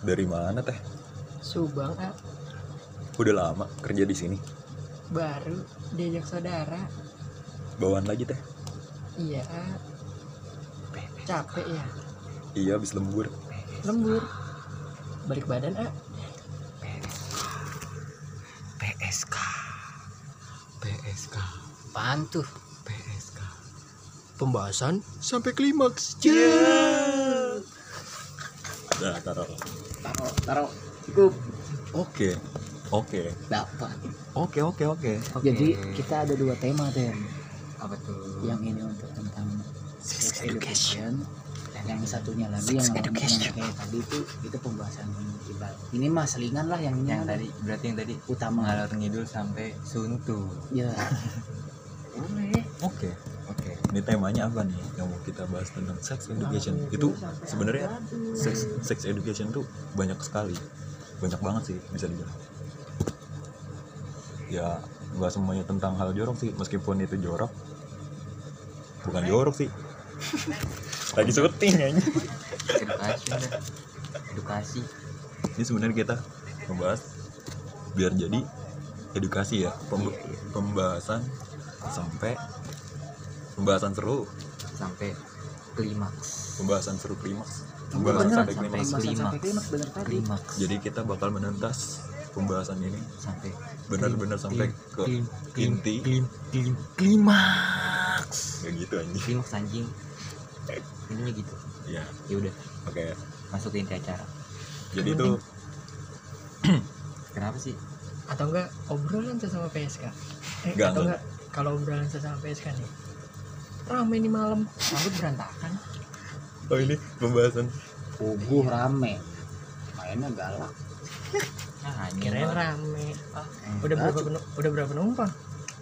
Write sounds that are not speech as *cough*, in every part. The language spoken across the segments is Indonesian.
Dari mana teh? Subang ah Udah lama kerja di sini. baru diajak saudara Bawaan lagi teh. iya ah. capek ya Iya habis lembur. lembur balik badan ah PSK PSK apaan tuh PSK pembahasan sampai klimaks Nah, taruh. taruh taruh cukup. Oke. Oke. dapat. Oke, oke, oke. jadi kita ada dua tema tem apa tuh? Yang ini untuk tentang sex education. dan yang satunya lagi yang, yang kayak tadi itu itu pembahasan ibarat. Ini mah selingan lah yang ini. yang tadi berarti yang tadi utama. ngalor ngidul sampai suntu ya boleh *laughs* Oke. Ini temanya apa nih yang mau kita bahas tentang sex education? Itu sebenarnya sex sex education tuh banyak sekali. Banyak banget sih bisa dibilang. Ya, nggak semuanya tentang hal jorok sih, meskipun itu jorok. Bukan jorok sih. *laughs* Lagi syuting aja. edukasi edukasi Ini sebenarnya kita membahas biar jadi edukasi ya, pemb- pembahasan sampai pembahasan seru, sampai klimaks. Pembahasan seru klimaks. Pembahasan sampai sampai klimaks. Klimaks. sampai klimaks. Bener tadi. Klimaks. Jadi kita bakal menentas pembahasan ini. Sampai benar-benar sampai ke klim klim inti. klim klim klimaks. Kayak gitu anjing. klimaks anjing. Ininya gitu. Ya, ya udah. Oke. masuk ke inti acara. Jadi itu *clears throat* kenapa sih? Atau enggak obrolan sesama PSK eh, Enggak, atau enggak. enggak kalau obrolan sesama PSK nih rame nih malam. Rambut berantakan. Oh ini pembahasan. Puguh rame. Mainnya galak. Nah mah. rame. Ah, udah berapa udah berapa penumpang?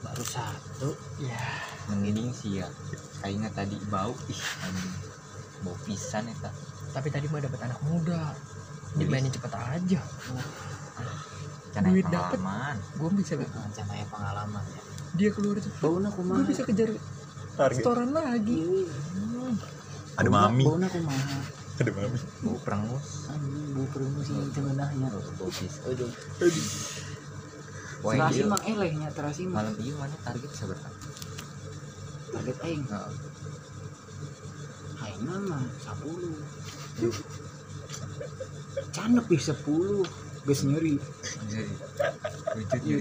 Baru satu. Ya. Mending sih ya kayaknya tadi bau. Ih anjing. Bau pisan eta tapi tadi mah dapat anak muda. Dimainin cepet aja. Karena Duit dapet. pengalaman. Gue bisa macam kayak pengalaman ya. Dia keluar itu bauna gue kumaha bisa kejar target. setoran lagi. Iya. Ada mami, bauna kumaha ada mami. bau bu sih cengenahnya bau pisan aduh. Wah, terasi iya. mah elehnya terasi mah malam iya mana target bisa berapa target aing. Heeh. aing mah sepuluh. Canep ih sepuluh geus nyeri iya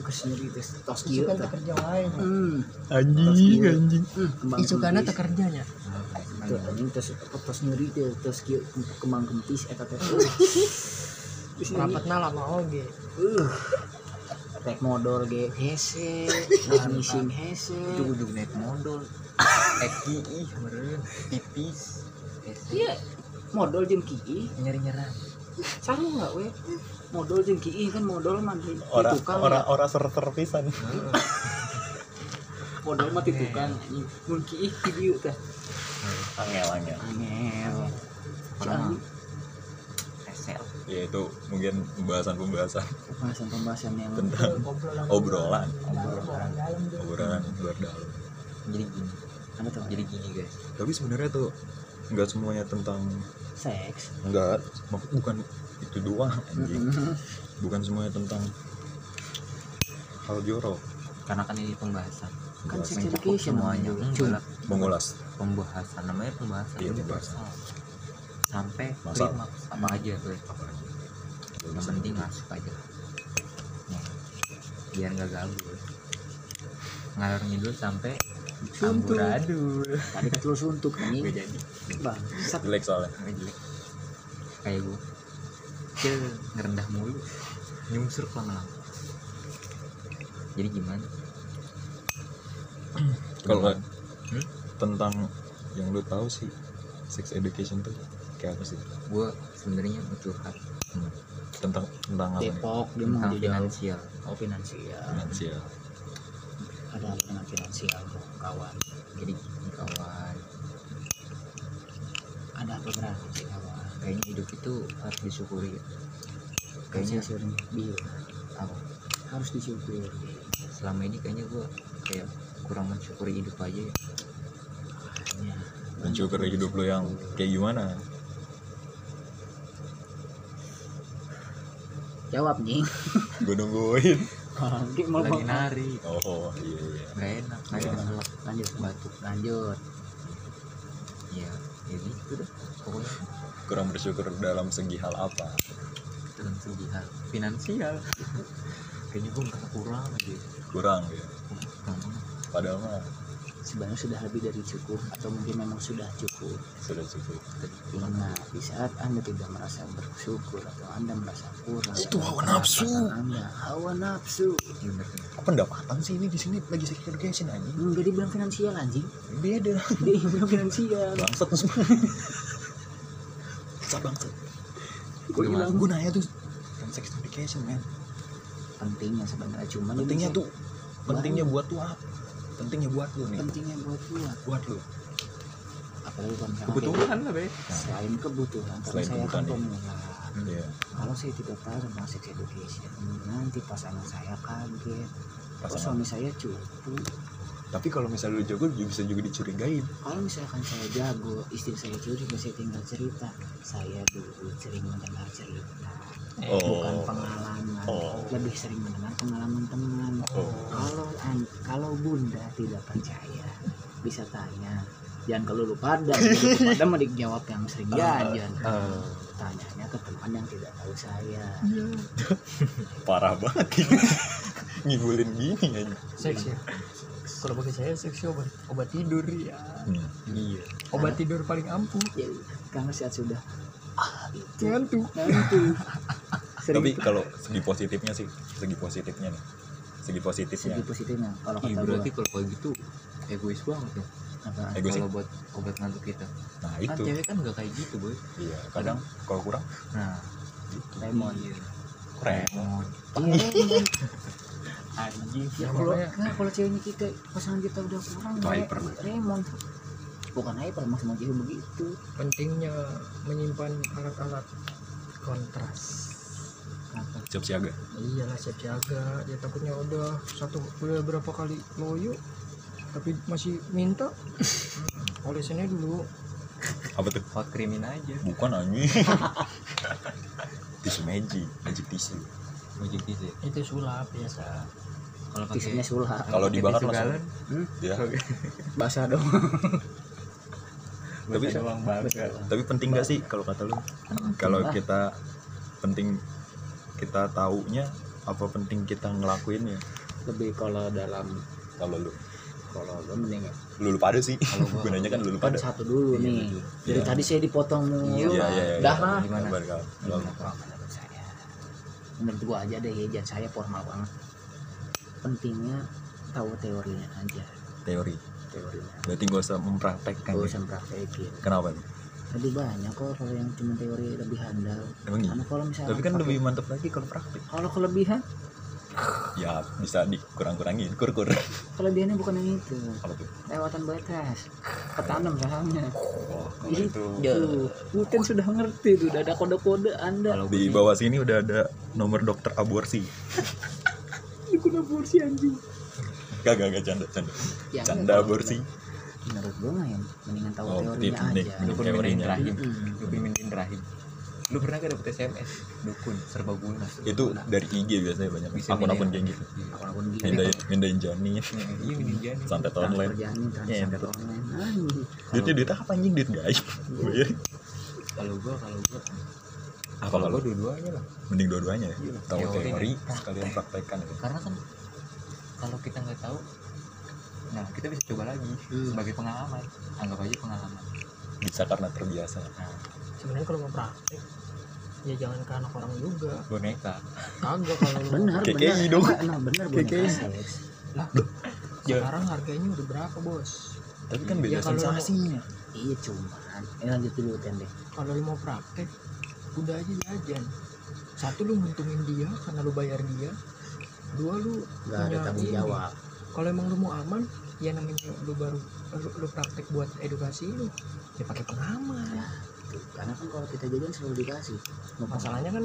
geus nyeri tos kieu isukan tah kerja lain. Hmm. Anjing, anjing. hmm, kembang isukannya kempis. kerjanya. Tuh, anjing tos tos nyeri teh tos kieu kembang kempis eta teh Geus nyeri. rapatnya lama oge. Uh. Modal ge. Hese. Ngising hese. Itu ujung naik modal. Eki ih meren tipis iya. Modal jeung kieu nyeri nyerang saru nggak we modal jeung kieu kan modal mah di, di Ora tukang ora ya. ora ser pisan. *laughs* modal mah di tukang anjing mun kieu di dieu teh. Angel, angel. angel. Orang SL Ya itu mungkin pembahasan-pembahasan. Pembahasan-pembahasan yang tentang obrolan obrolan, obrolan. Obrolan luar dalam. jadi gini. Apa tuh? Jadi gini guys. Tapi sebenarnya tuh nggak semuanya tentang seks. Enggak bukan itu doang anjing. Bukan semuanya tentang hal jorok, karena kan ini pembahasan. Kan Pembahasan. sex education semuanya. Cuma mengulas pembahasan. Namanya pembahasan. Iya, universal sampai Masalah. apa aja tuh? Apa aja. yang penting masuk aja. Nih, biar nggak gabut ngalor ngidul sampai Suntuk. amburadul. Tadi ketul suntuk anjing. jadi bang Jelek soalnya. Nggak jelek kayak gue Cil, ngerendah mulu nyungsur lama-lama jadi gimana *clears throat* Kalau Hmm? tentang yang lu tahu sih sex education tuh kayak apa sih? gue sebenarnya mau curhat Hmm. Tentang tentang apa? Depok dia mau tentang finansial oh finansial Finansial. ada apa dengan finansial kawan jadi kawan apa berarti sih kayaknya hidup itu harus disyukuri. Ya. kayaknya sering bil apa? Harus disyukuri. Selama ini kayaknya gue kayak kurang mensyukuri hidup aja ya. Mensyukuri hidup lu yang kayak gimana? jawab nih gue nungguin. Lagi nari. Oh iya iya. Nggak enak. Nari Iya. keselak. Lanjut. Batuk. Lanjut iya ya gitu deh pokoknya kurang bersyukur dalam segi hal apa? dalam segi hal finansial. Kayaknya gue merasa kurang aja. Kurang ya? Kurang padahal mah sebenarnya sudah lebih dari cukup atau mungkin memang sudah cukup? Sudah cukup. Nah, di saat Anda tidak merasa bersyukur atau Anda merasa kurang Itu hawa nafsu. Anda, hawa nafsu. pendapatan sih ini di sini? Lagi sex education anjing Enggak dibilang finansial anjing. beda. *laughs* Dia bilang finansial. bangsat tuh *laughs* semua Bangsat, bangsat Gue bilang gue nanya tuh. Kan sex education man pentingnya sebenarnya cuman pentingnya tuh pentingnya buat tuh apa pentingnya buat lu nih. Pentingnya buat buat buat lu. Apalagi kalau misalkan kebutuhan lah be. selain kebutuhan Selain saya kan kebutuhan, pemula. Iya. kalau saya tidak tahu tentang sex education nanti pasangan saya kaget. Oh, Pasangan. suami saya cupu tapi kalau misalnya lu jago juga bisa juga dicurigain. Kalau misalkan saya jago istri saya curi saya tinggal cerita. Saya dulu sering mendengar cerita. Oh. bukan pengalaman. Oh. lebih sering mendengar pengalaman teman. Oh. kalau kalau bunda tidak percaya bisa tanya. Jangan kalau lu pada *laughs* pada mau dijawab yang sering jajan. Ah. tanyanya ke teman yang tidak tahu saya. *laughs* Parah banget. *laughs* Ngibulin gini aja. Seks ya kalau bagi saya seks obat obat tidur ya Hmm, iya. Obat tidur paling ampuh. Jadi karena saat sudah. Ah itu ngantuk. *laughs* Tapi kalau segi positifnya sih segi positifnya nih. Segi positifnya. Segi positifnya. Kalau Ih, kata berarti gua kalau kayak gitu egois banget dong apa? Egois kalau buat obat ngantuk kita. Nah kan itu. cewek kan nggak kayak gitu boy. Iya kadang kalau kurang nah gitu. lemon iya. Iya, lemon. *laughs* anjing. Ya kalau nah, kalau ceweknya kita pasangan kita udah kurang hyper. remon bukan hyper mas mau cewek begitu. Pentingnya menyimpan alat-alat kontras. Apa siap siaga? Iyalah siap siaga. Ya takutnya udah satu udah berapa kali loyo tapi masih minta. *laughs* Olesannya dulu. Apa tuh? Hot creamin aja. Bukan anjing. *laughs* Tisu magic magic tisu magic tisu ya? itu sulap biasa. Kalau pakai tisunya sulap. Kalau dibakar langsung. hmm? ya. *laughs* Basah dong. Tapi- tapi penting gak sih kalau kata lu? Kalau kita penting kita taunya apa penting kita ngelakuinnya lebih kalau dalam kalau lu. Kalau lo mending ya lu lu pada sih. Kalau gua- *laughs* gunanya kan lu lu kan pada satu dulu Iya, nih. dari Iya. tadi saya dipotong mulu. Iya iya iya. Dah lah. Gimana? Sabar, Kal. Belum. Kalau menurut saya menurut gua aja deh ya saya formal banget. Pentingnya tahu teorinya aja. Teori. Teorinya. Berarti gak usah mempraktekkan gak ya? usah praktekin kenapa nih lebih banyak kok kalau yang cuma teori lebih handal. Emang iya karena kalau misalnya tapi kan lebih mantap lagi kalau praktek kalau kelebihan? Ya bisa dikurang-kurangin kur-kur. Kelebihannya bukan yang itu. Apa tuh? Lewatan batas. Ketanam sahamnya oh, kalau itu. bukan sudah ngerti tuh udah ada kode-kode anda. Kalau di bawah sini udah ada nomor dokter aborsi. Ikut aborsi anjing. Gak gak gak canda canda. Ya, canda enggak, aborsi. Menurut gua mah ya mendingan tahu Oh, teorinya tip aja. Minum dukun teorinya. minum rahim. Dukun minum rahim. Lu pernah gak dapet SMS dukun serbaguna itu dari IG biasanya banyak. Bisa akun-akun kayak gitu. Iya. akun-akun mindain mindain janin. Iya minum janin. Santet online. Iya, betul. online anjing. Duitnya duit apa anjing? Duit gaib. Bayar. kalau gua kalau gua apa kalau kalau gua dua-duanya lah. mending dua-duanya ya? Iya. tahu Teori teori dan sekalian praktekkan ya karena kan kalau kita nggak tahu nah kita bisa coba lagi Hmm. sebagai pengalaman. Anggap aja pengalaman. Bisa karena terbiasa. Nah. Sebenarnya kalau mau praktek ya jangan ke anak orang juga. Boneka. Kagak kalau lu. Benar KKI benar. Dong. Nah benar boneka. KKI. seks sekarang harganya udah berapa bos? Tapi kan beda Ya, sensasinya. Iya cuman. Ini lanjut dulu tende. Kalau lu mau praktek udah aja jajan. Satu lu nguntungin dia karena lu bayar dia. Dua lu nggak ada tanggung jawab. Kalau emang lu mau aman ya namanya lu baru lu, lu praktek buat edukasi lu. Ya pakai pengaman. Tuh, karena kan kalau kita jajan selalu dikasih. Mau masalahnya kan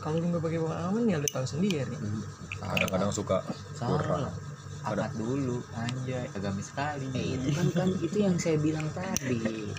kalau lu nggak pakai pengaman ya lu tahu sendiri. Hmm. kadang-kadang suka kurang salah akad dulu anjay agamis sekali. Eh, itu kan kan itu yang saya bilang tadi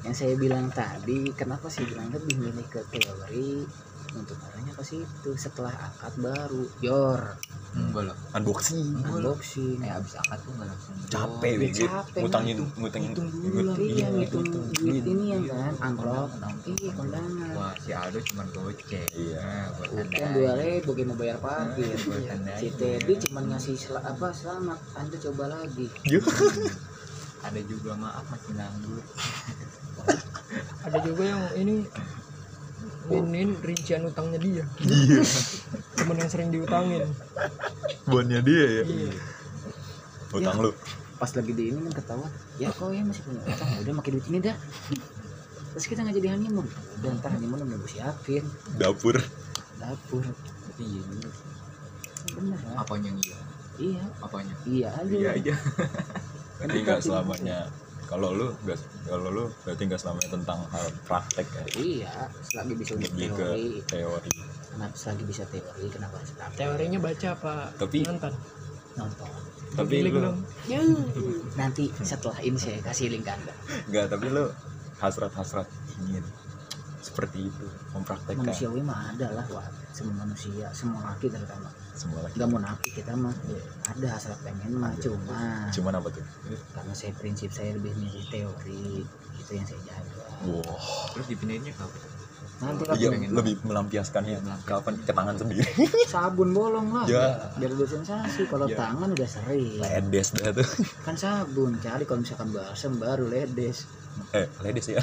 yang saya bilang tadi kenapa saya bilang lebih milih ke teori? Untuk arahnya ke situ setelah akad baru. Yor. Enggak lah unboxing. Unboxing. Eh abis akad tuh nggak langsung. Capek Ya, weh capek, ngutangin ngutangin hitung dulu ngut- lah, iya ngitung duit ini ya kan? amplop. iya kondangan. Wah si Aldo cuma goceng. Iya. Nah, buat tanda dua ribu mau bayar parkir. buat tanda Si Teddy cuma ngasih apa selamat. Anda coba lagi. *laughs* ada juga maaf masih *laughs* nganggur ada juga yang ini ini rincian utangnya dia iya *laughs* temen yang sering diutangin bonnya dia ya iya utang lu Pas lagi di ini kan ketahuan. Ya kok ya masih punya utang. Udah pakai duit ini dah. Terus kita nggak jadi honeymoon. Udah ntar honeymoon udah gue siapin. dapur Dapur. tapi iya Bener apanya yang iya Iya. apanya Iya aja. iya aja *laughs* tapi nggak selamanya kalau lu nggak kalau lu berarti nggak selamanya tentang hal praktek ya Iya. Selagi bisa untuk lebih ke teori. teori Kenapa selagi bisa teori? Kenapa praktek? teorinya baca apa Tapi- nonton Nonton. tapi lu. Nanti setelah ini saya kasih link ke anda. nggak tapi lu hasrat hasrat ingin seperti itu mempraktekkan. Manusiawi mah ada lah. Wah. Semua manusia. Semua laki terutama. semua lagi nggak mau nafi kita mah ada hasrat pengen mah cuma. Cuman apa tuh? Karena saya prinsip saya lebih milih teori itu yang saya jaga. Wow terus dipindahinnya kapan nanti lah iya pengen lebih melampiaskannya kapan ke tangan sendiri. *laughs* Sabun bolong lah Ya. biar lebih sensasi. Kalau Ya. tangan udah sering. Ledes dah tuh. Kan sabun cari kalau misalkan balsam baru ledes. Eh ledes ya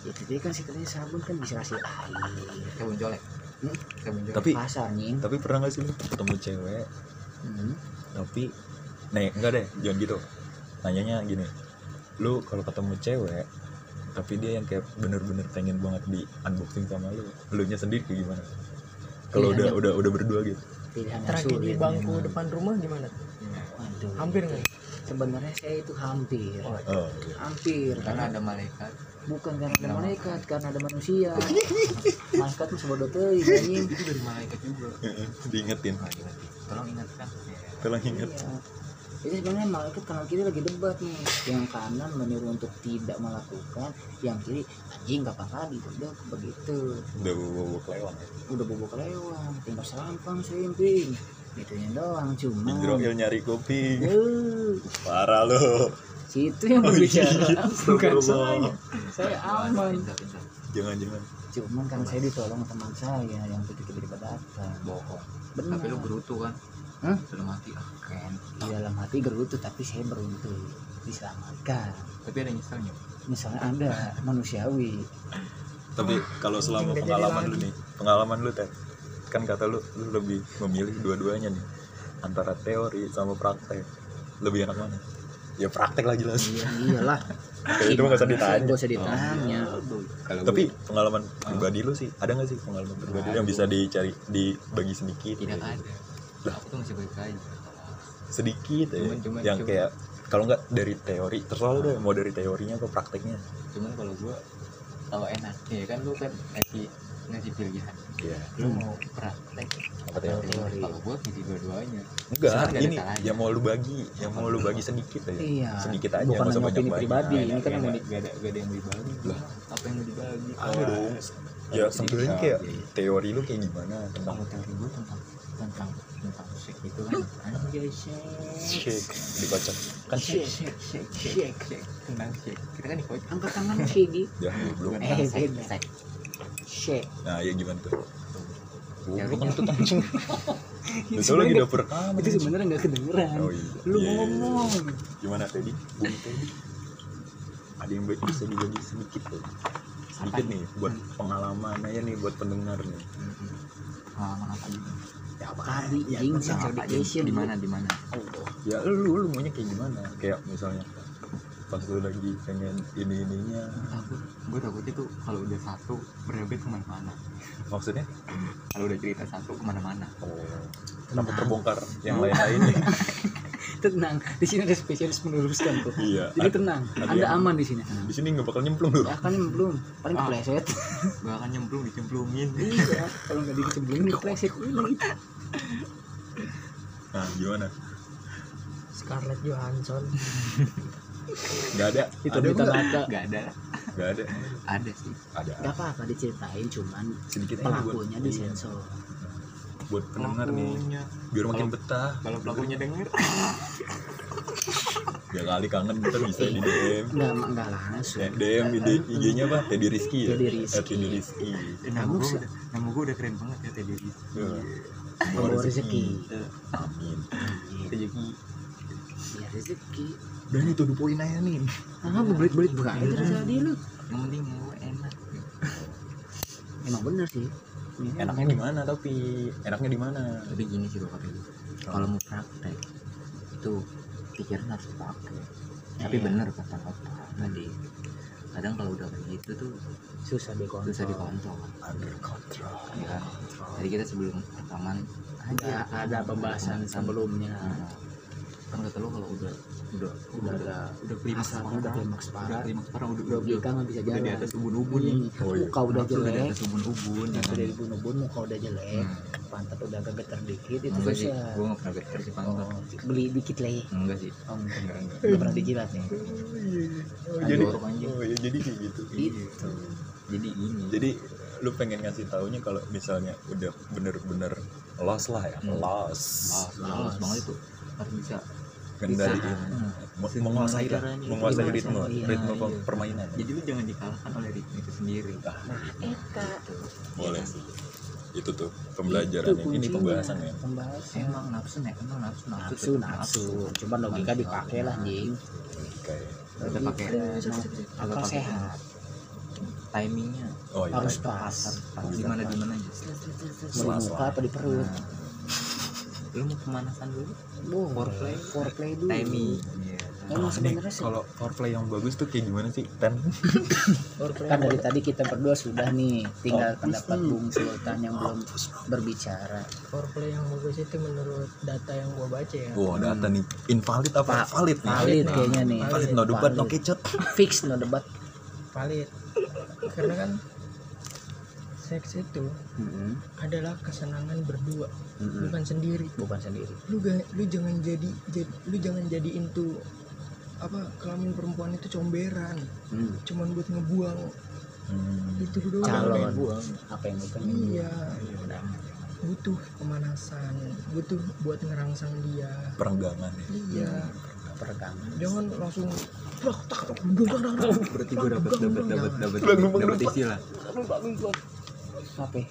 ya jadi kan sih katanya sabun kan bisa kasih air. Sabun colek. Hmm? sabun colek. Tapi pasar nying tapi pernah nggak sih lu ketemu cewek? Hmm. tapi nih enggak deh jangan gitu. Nanyanya gini lu kalau ketemu cewek tapi dia yang kayak bener-bener pengen banget di unboxing sama lu lu nya sendiri kayak gimana? Kalau udah udah udah berdua gitu. Yang tragedi sulit bangku depan rumah gimana? Waduh. hampir nggak sebenarnya saya itu hampir. Oh hampir karena ada malaikat. bukan karena ada malaikat karena ada manusia. *laughs* Malaikat tuh sebodoh tuh anjing. itu dari malaikat juga. Diingetin. Ingat. tolong ingatkan. Tolong inget Iya. Jadi sebenarnya malaikat kanan kiri lagi debat nih. Yang kanan menyuruh untuk tidak melakukan, yang kiri anjing kapan lagi udah begitu. udah bawa kelewang ya Udah bobok lewat, tinggal serampang selimping. Itunya doang cuma. Indroil nyari kopi parah lo situ yang Oh, berbicara, iya. bukan saya. Saya aman. Jangan jangan Cuman kan saya ditolong teman saya yang tiba-tiba datang. bohong Benar. tapi lu gerutu kan Hah? dalam hati ah keren Di dalam hati gerutu tapi saya beruntung diselamatkan. tapi ada nyeselnya Misalnya Anda manusiawi, tapi kalau selama pengalaman lu nih pengalaman lu teh kan kata lu lu lebih memilih dua-duanya nih. Antara teori sama praktek. Lebih enak mana? Ya praktek lah jelas. Iya, iyalah. Kayak itu mah nggak usah ditanya. Gak usah ditanya. kalau tapi gue pengalaman pribadi lu sih ada nggak sih pengalaman pribadi yang bisa dicari dibagi sedikit tidak gitu? ada. Lah. aku tuh masih baik aja. Sedikit ya Cuman- cuman- yang cuman- kayak kalau nggak dari teori terserah lu deh mau dari teorinya atau prakteknya. Cuman kalau gue kalau enak ya kan lu kan ngasih ngasih pilihan Iya. Lu mau praktek? Apa teori Teori. kalau gue ngisi dua-duanya. Enggak ini yang mau lu bagi yang mau lu bagi sedikit aja. Iya. sedikit aja Bukan hanya banyak opini pribadi. Nggak Ini kan yang nggak mau ada- ada yang dibagi. Lah. apa yang mau dibagi? Ada dong. Ya sebenarnya kayak teori lu kayak gimana tentang kalau teori gue tentang tentang tentang seks itu kan. Anjay seks shake dikocok. Kan shake shake shake shake shake. Tentang shake. Kita kan dikocok. Angkat tangan Shigi. ya belum. Bukan Eh, beda. Shake. nah ya gimana tuh? Goblok kan tuh anjing. *laughs* Betul lagi dapur rekaman Itu sebenarnya nggak kedengeran. Oh iya. Lu Iya, iya, iya. ngomong. Gimana tadi? Bung Teddy? Ada yang baik bisa dibagi sedikit tuh? Sedikit nih buat pengalaman aja nih buat pendengar nih. Pengalaman apa gitu? Ya apa Tadi ya, education. di mana di mana? Ya lu, lu maunya kayak gimana? Kayak misalnya pas lu lagi pengen ini ininya takut gue takut itu kalau udah satu berebet ke mana-mana Maksudnya? kalau udah cerita satu ke mana-mana Oh Kenapa terbongkar yang lain-lainnya? *laughs* Tenang. Di sini ada spesialis meluruskan kok. Iya Jadi tenang. ada Anda yang- aman di sini. Di sini nggak bakal nyemplung lu Ya kan ini belum. Paling Ah. kepleset. *laughs* gue akan nyemplung dicemplungin Iya. Kalau nggak dicemplungin kepleset ini. Nah gimana? Scarlett Johansson *laughs* Nggak ada. Itu Ada nggak? ada. Nggak ada. Ada sih. Ada. Gak apa-apa diceritain cuman sedikit pelakunya iya, disensor. buat pendengar nih. Biar makin betah. kalau pelakunya denger. *laughs* Ya kali kangen kita bisa di DM Enggak enggak langsung. Ya, DM IG-nya apa? Teddy Rizky ya? Teddy Rizky. Eh, Teddy Rizky. Nama Kamu gue nama gue udah keren banget ya Teddy Rizky. Ya. Membawa rezeki. amin. Rezeki Ya rezeki. Dan itu the poin aja nih. Ah, belit-belit bukan? Aja tadi lu. yang penting gue enak. Emang bener sih. enaknya di mana tapi? Enaknya di mana? Tapi gini sih gue kata kalau mau praktek itu pikiran harus dipakai. Tapi Iya. bener kata papa tadi. Kadang kalau udah kayak gitu tuh Susah dikontrol. susah dikontrol. Under control. Ya kan jadi kita sebelum rekaman Ada ada pembahasan sebelumnya. Nah, kan kata lo kalau udah udah Udah ada udah klimaks hasratnya udah klimaks udah parah. klimaks parah udah Udah udah, kita nggak bisa udah jalan. di atas ubun-ubun nih Oh, iya. Muka udah Nafsu udah di jelek. atas ubun-ubun ya kan dari bun-bun muka udah jelek. Hmm. Pantat udah agak getar dikit itu enggak sih gue gak pernah getar sih pantat Oh, beli dikit lah ya. enggak sih Oh, enggak. enggak enggak Nggak pernah dijilat ya. Oh, Ada jadi oh, ya, jadi kayak gitu Gitu. jadi ini jadi lu pengen ngasih taunya kalau misalnya udah bener-bener lost lah ya Hmm. lost ah udah halus banget itu harus bisa kendaliin Hmm. Mo- Gimana menguasai lah menguasai ritme caranya? ritme Iya. per- permainan. Jadi lu jangan dikalahkan oleh ritme itu sendiri. Eta. boleh Iya. sih. Itu tuh pembelajaran Itu ini pembahasan ya? Pembahasan. emang nafsu nih emang nafsu nafsu. Nafsu, nafsu. Coba logika dipakai lah, kayak kita pakai. Akal sehat. timingnya oh iya. Harus pas. di mana di mana aja di muka apa di perut? Nah, lu mau pemanasan dulu Boh, Foreplay. foreplay dulu. timing iya Emang sebenarnya sih. kalau foreplay yang bagus tuh kayak gimana sih ten Kan dari tadi kita berdua sudah nih, tinggal Fokus pendapat. Bung Sultan yang belum berbicara. foreplay yang bagus itu menurut data yang gua baca ya wah data nih invalid apa Pa- valid nih Valid Nah, kayaknya nih. valid no debat no kecot Fix no debat. valid karena kan seks itu Mm-mm. adalah kesenangan berdua Mm-mm. bukan sendiri Bukan sendiri. lu ga, lu jangan jadi, jadi lu jangan jadiin tuh apa kelamin perempuan itu comberan Hmm. cuman buat ngebuang Hmm. itu doang Calon. buang. Apa yang bukan? iya butuh pemanasan butuh buat ngerangsang dia perenggangan ya iya Peregangan. jangan langsung berarti gue dapat dapat dapat dapat Bangun, bangun, dapat bangun. istilah Apa? ya?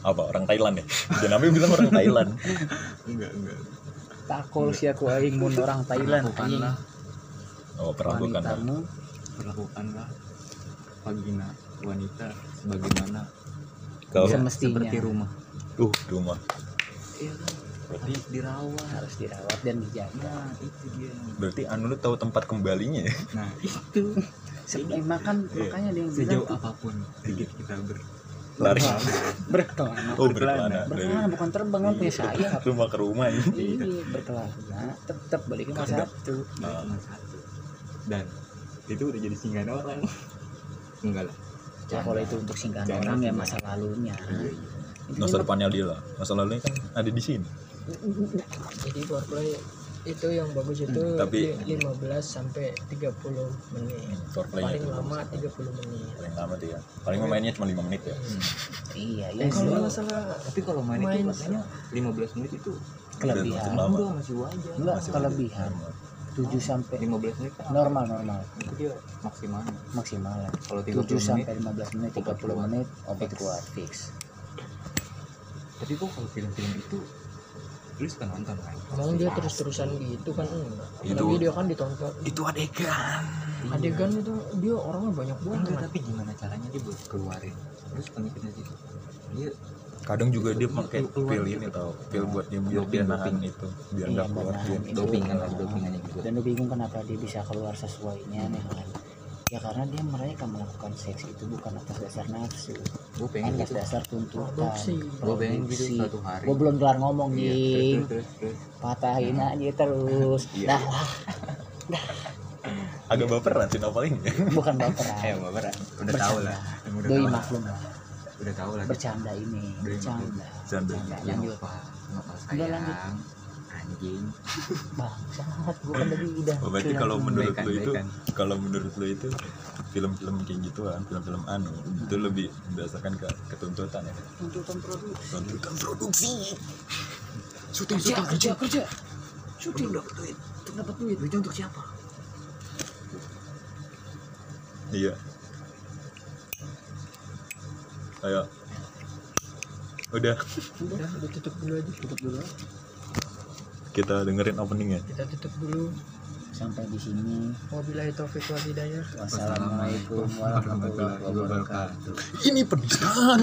apa orang Thailand ya? Dan Nabi bilang orang Thailand. *laughs* Enggak enggak. Takol si aku aing mun orang Thailand anjing. oh perambukan Wanitamu. Perlakukanlah vagina wanita sebagaimana kau? Semestinya seperti rumah. Uh rumah. Iya kan berarti harus dirawat. Harus dirawat dan dijaga. nah itu dia. Berarti anu lu tahu tempat kembalinya ya? Nah itu Sebenarnya makan makanya dia yang sejauh bilang. apa pun sedikit kita ber lari. Berkelana. oh berkelana. Dari Berkelana bukan terbang kan punya sayap. rumah ke rumah ini Iya, berkelana. Tetap balik ke masa satu. Nah, satu. Dan itu udah jadi singgahan orang. *laughs* Enggak lah. Ya, kalau itu untuk singgahan Jangan orang ya masa lalunya. iya Itu masa depannya dia lah. Masa lalunya kan ada di sini. Jadi foreplay itu yang bagus itu Hmm, tapi- li- 15 sampai 30 menit paling tuh lama 30 menit paling lama tuh ya paling mainnya cuma 5 menit ya Iya, iya. kalau sih. masalah tapi kalau main, Main itu katanya 15 menit itu kelebihan. Udah lama. enggak masih wajar Enggak, Masih kelebihan. 7 sampai 15 menit kan normal normal itu dia maksimal maksimal lah. kalau 7 30 menit sampai 15 menit, 30 menit obat kuat fix. tapi kok kalau film-film itu lu suka nonton kan? Emang dia terus-terusan gitu kan enggak Itu- tapi dia kan ditonton. itu adegan. Adegan itu dia orangnya banyak enggak banget tapi gimana caranya dia buat keluarin? Terus pemikirannya sih. Dia kadang juga dia pakai pil gitu. ini tau pil buat dia biar Doping, dia nahan doping. itu biar Iya, nggak keluar benar. dia. Itu- doping kan ada dopingannya juga Dan lu bingung kenapa dia bisa keluar sesuainya nih kan? Ya karena dia mereka melakukan seks itu bukan atas dasar nafsu, gue pengen atas gitu dasar tuntutan. Produksi. gue pengen gitu suatu hari Gue belum kelar ngomong Iya, nih, terus terus terus patahin aja terus. Iya. Dah, agak baperan sih novel ini *laughs* bukan baperan. eh baper udah tahu lah udah Doi lah maklum lah, udah tahu lah bercanda ini, Doi bercanda. Canda. Bercanda. yang Lanjut. lupa lupa Udah, lanjut. Anjing bangsat gua kan tadi udah Oh, berarti kalau menurut lu itu kalau menurut lu itu film-film kayak gituan film-film anu itu lebih berdasarkan ke ketuntutan ya? Tuntutan produk tuntutan produksi. Kerja kerja kerja. syuting dapat duit. Untuk dapat duit. Duitnya untuk siapa? Iya. Ayo. Udah. Udah udah tutup dulu aja. Tutup dulu kita dengerin openingnya. Kita tutup dulu. Sampai di sini. Wabillahi taufiq wal hidayah. Wassalamualaikum warahmatullahi wabarakatuh. Ini penistaan